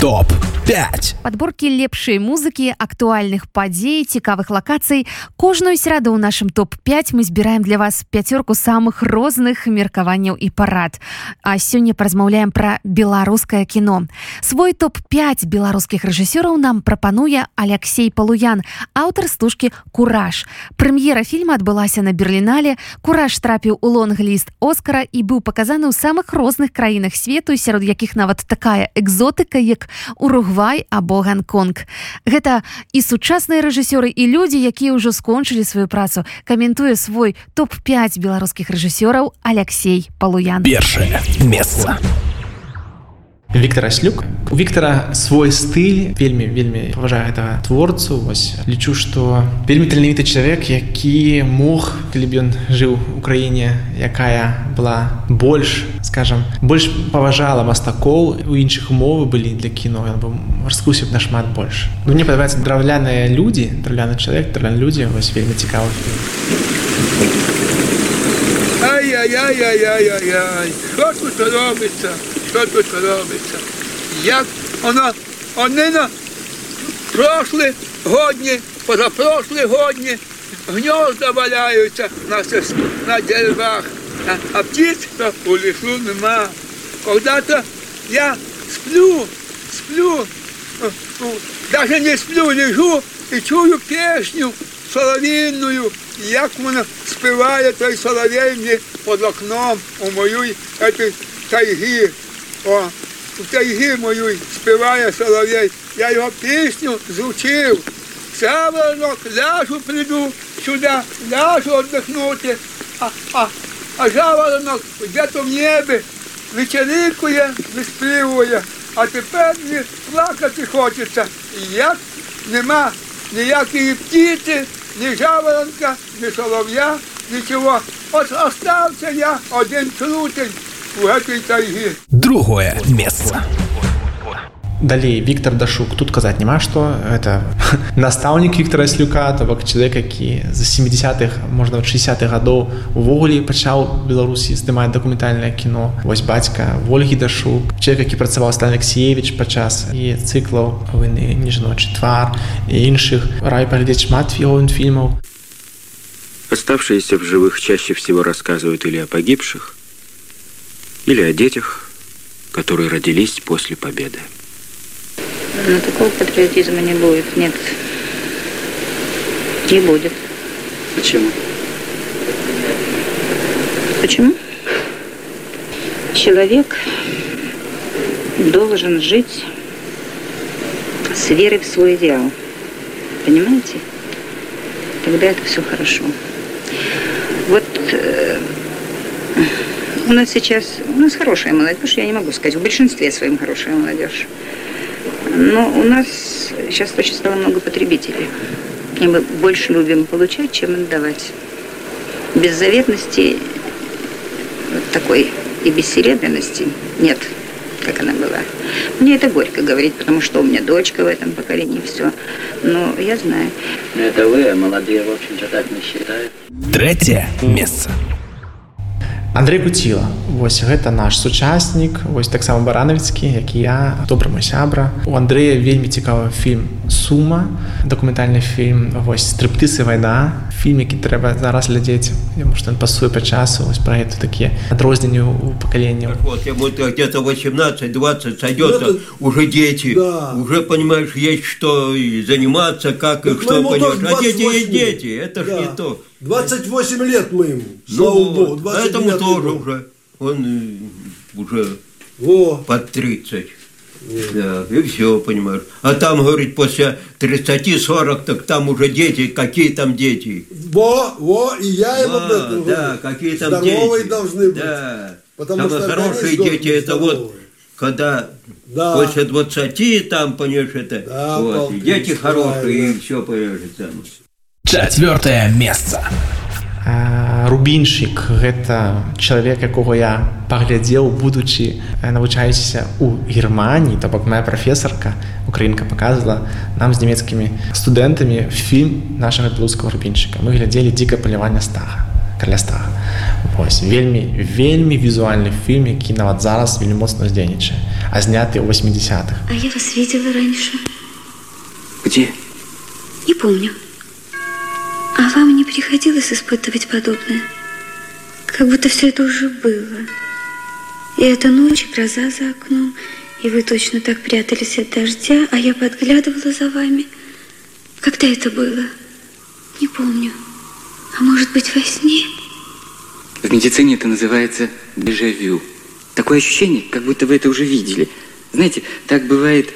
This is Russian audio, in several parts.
топ 5 подборкі лепшай музыкі актуальных падзей цікавых лакацый кожную сераду ў нашым топ-5 мы збіраем для вас пяцёрку самых розных меркаванняў і парад а сёння паразмаўляем пра беларускае кіно свой топ-5 беларускіх рэжысёраў нам прапануе Алексей палуян аўтар стужкі кураж прэм'ера фільма адбылася на берерлінале кураж трапіў у лонг-ліст оскара і быў паказаны ў самых розных краінах свету сярод якіх нават такая экзотыка як уругвай або гонконг. Гэта і сучасныя рэжысёры і людзі якія ўжо скончылі сваю працу. Каментуе свой топ-5 беларускіх рэжысёраў алексей палуян. Першае месца. Віктор Аслюк. У Віктора свой стыль. Вельмі вельмі паважаю этого творцу. Вось лічу што вельмі таленавіты чалавек які мог калі б ён жыў у краіне якая была больш скажем больш паважала мастакоў у іншых умовы былі для кіно ён бы раскусіў нашмат больш Ну мне падабаецца драўляныя людзі драўляны чалавек драўляны людзі вось вельмі цікавы Ай-яй-яй-яй-яй-яй, що тут робиться? Що тут робиться? Як воно, вони на прошлі годні, позапрошлі годні, гнізда валяються на, сес- на деревах, а, а птиць то у лісу нема. Когда-то я сплю, сплю, э, ну, даже не сплю, лежу і чую пісню соловінною, як вона співає той соловей мені під окном у моїй тайги. О, у тайги моїй співає соловей. Я його пісню звучив. Сявернок, ляжу прийду сюди, ляжу віддихнути, а, а, а жаворонок где-то в небі вечерикує, виспівує, а тепер мені плакати хочеться. І Як нема ніякої птиці, ні жаворонка, ні солов'я, нічого. От остався я один крутень у цій тайгі. Друге месца далей Віктор дашук тут казаць няма што это настаўнік Віктора слюка то бок чалавек які за 70-х можна 60-х гадоў увогуле пачаў беларусі здымаць дакументальнае кіно вось бацька ольгі дашук чалавек які працаваў стан алексеевич падчас і цыклаў войны не жаночы твар і іншых рай паглядзець шмат ён фільмаў Оставшиеся в живых чаще всего рассказывают или о погибших, или о детях, которые родились после победы. Но такого патриотизма не будет, нет. Не будет. Почему? Почему? Человек должен жить с верой в свой идеал. Понимаете? Тогда это все хорошо. Вот э, у нас сейчас, у нас хорошая молодежь, я не могу сказать, в большинстве своем хорошая молодежь. Но у нас сейчас очень стало много потребителей. И мы больше любим получать, чем отдавать. Беззаветности вот такой и бессеребренности нет, как она была. Мне это горько говорить, потому что у меня дочка в этом поколении, все. Но я знаю. Это вы, а молодые, в общем-то, так не считают. третье месца Андрей Куціла вось гэта наш сучаснік вось таксама баранавіцкі які я добры мой сябра у Андрэя вельмі цікавы фільм сума дакументальны фільм вось стрыптысы вайна фільм які трэба зараз глядзець яму што ён пасуе па часу вось пра это такія адрозненні у пакаленняў Вот ему -то где-то 18-20 сойдет, Ну, это- уже дети, Да. уже понимаешь, есть что и заниматься, как и Так что моему понимаешь. тоже А дети 28 есть дети, это ж Да. не то. 28 лет мы ему. Слава Ну, Богу, 29 этому тоже год. уже, он э, уже Во. под 30. Да, и все, понимаешь. А там, говорит, после 30-40, так там уже дети, какие там дети? Во, во, и я об Да, этом да, какие там Здоровые дети. должны быть. Да. Потому Самые что хорошие дети, это вот, когда Да. после 20, там, понимаешь, это, Да, вот, и дети хорошие, правильно. и все, понимаешь, там. четвертое месца А, рубінчык гэта чалавек якога я паглядзеў будучы э, навучаючыся у германії то бок моя прафесарка украінка показывала нам з нямецкімі студэнтамі фільм нашага беларускага рубінчыка мы глядзелі дзіка палявання стага караляствах вось вельмі вельмі візуальны фільм які нават зараз вельмі моцна здзейнічае а зняты ў 80-х А я вас видела раньше. Где? Не помню. Вам не приходилось испытывать подобное? Как будто все это уже было. И эта ночь, и гроза за окном, и вы точно так прятались от дождя, а я подглядывала за вами. Когда это было? Не помню. А может быть, во сне? В медицине это называется дежавю. Такое ощущение, как будто вы это уже видели. Знаете, так бывает...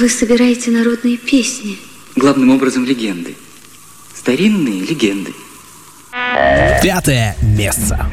вы собираете народные песни? Главным образом легенды. Старинные легенды. Пятое место.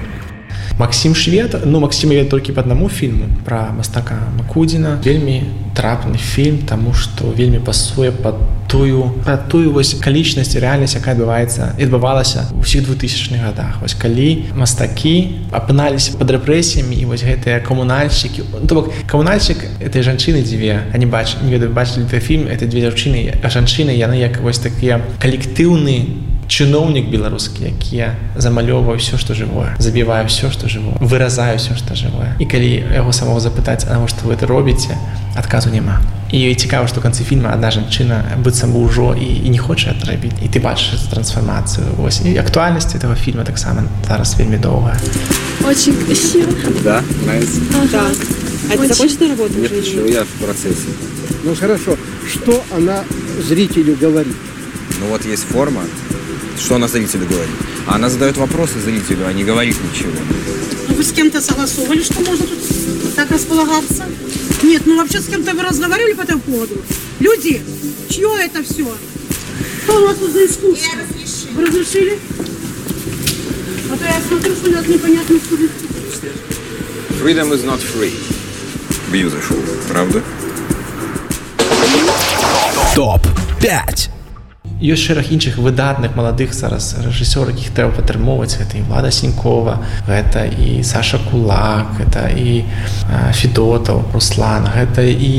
Максим Швед ну Максим я толькі по аднаму фільму про мастака Макудзіна вельмі трапны фільм тому что вельмі пасуе под тую про тую вось калічнасць рэальнасць якая адбываецца адбывалася ў ўсіх 2000х годах вось калі мастакі апыналіся под рэпрэсіямі і вось гэтыя камунальшчыкі то бок камунальчык этой жанчыны дзве они бач не ведаю бачылі ты фільм это две дзяўчыны а жанчыны яны як вось такія калектыўны чыноўнік беларускі які замалёўвае ўсё што жывое забівае ўсё што жывое выразаю ўсё што жывое і калі яго самого запытаць а што вы это робіце адказу няма і цікава што канцы фільма адна жанчына быццам бы ўжо і, і не хоча атрабіць і ты бачыш трансфармацыю вось і актуальнасць этого фільма таксама зараз вельмі доўгая Очень красиво. Да, нравится? Ага. А это Очень. закончена работа Нет, уже? еще я в процессе. Ну хорошо, что она зрителю говорит? Ну вот есть форма, что она зрителю говорит. А она задает вопросы зрителю, а не говорит ничего. Ну, Вы с кем-то согласовали, что можно тут так располагаться? Нет, ну вообще с кем-то вы разговаривали по этому поводу? Люди, чье это все? Что у вас тут за искусство? Я разрешила. Вы разрешили? А то я смотрю, что у нас непонятно, что ли. Freedom is not free. Beautiful, правда? Топ 5 ёсць шэраг іншых выдатных маладых зараз рэжысёр якіх трэба падтрымоўваць гэта і влада сінькова гэта і саша кулак это і а, федотаў руслан гэта і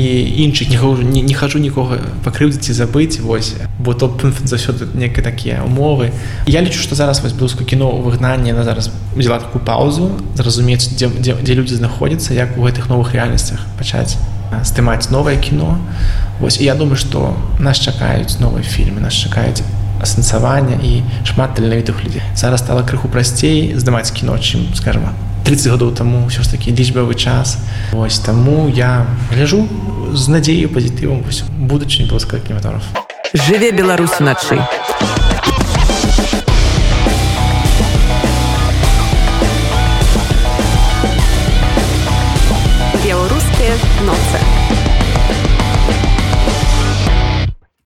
іншых не, хожу- не, не хожу нікога пакрыўдзіць і забыць вось бо то заўсёды некай такія умовы я лічу што зараз вось беларускае кіно ў выгнанні на зараз взяла такую паузу зразумець дзе, дзе, дзе людзі знаходзяцца як у гэтых новых рэальнасцях пачаць а, здымаць новае кіно Вось і я думаю што нас чакаюць новыя фільмы нас чакаюць асэнсавання і шмат таленавітых людзей зараз стала крыху прасцей здымаць кіно чым скажем 30 гадоў таму ўсё ж такі лічбавы час Вось таму я гляжу з надзею пазітывам вось будучыню беларускага кінематографа Жыве Беларусь уначы.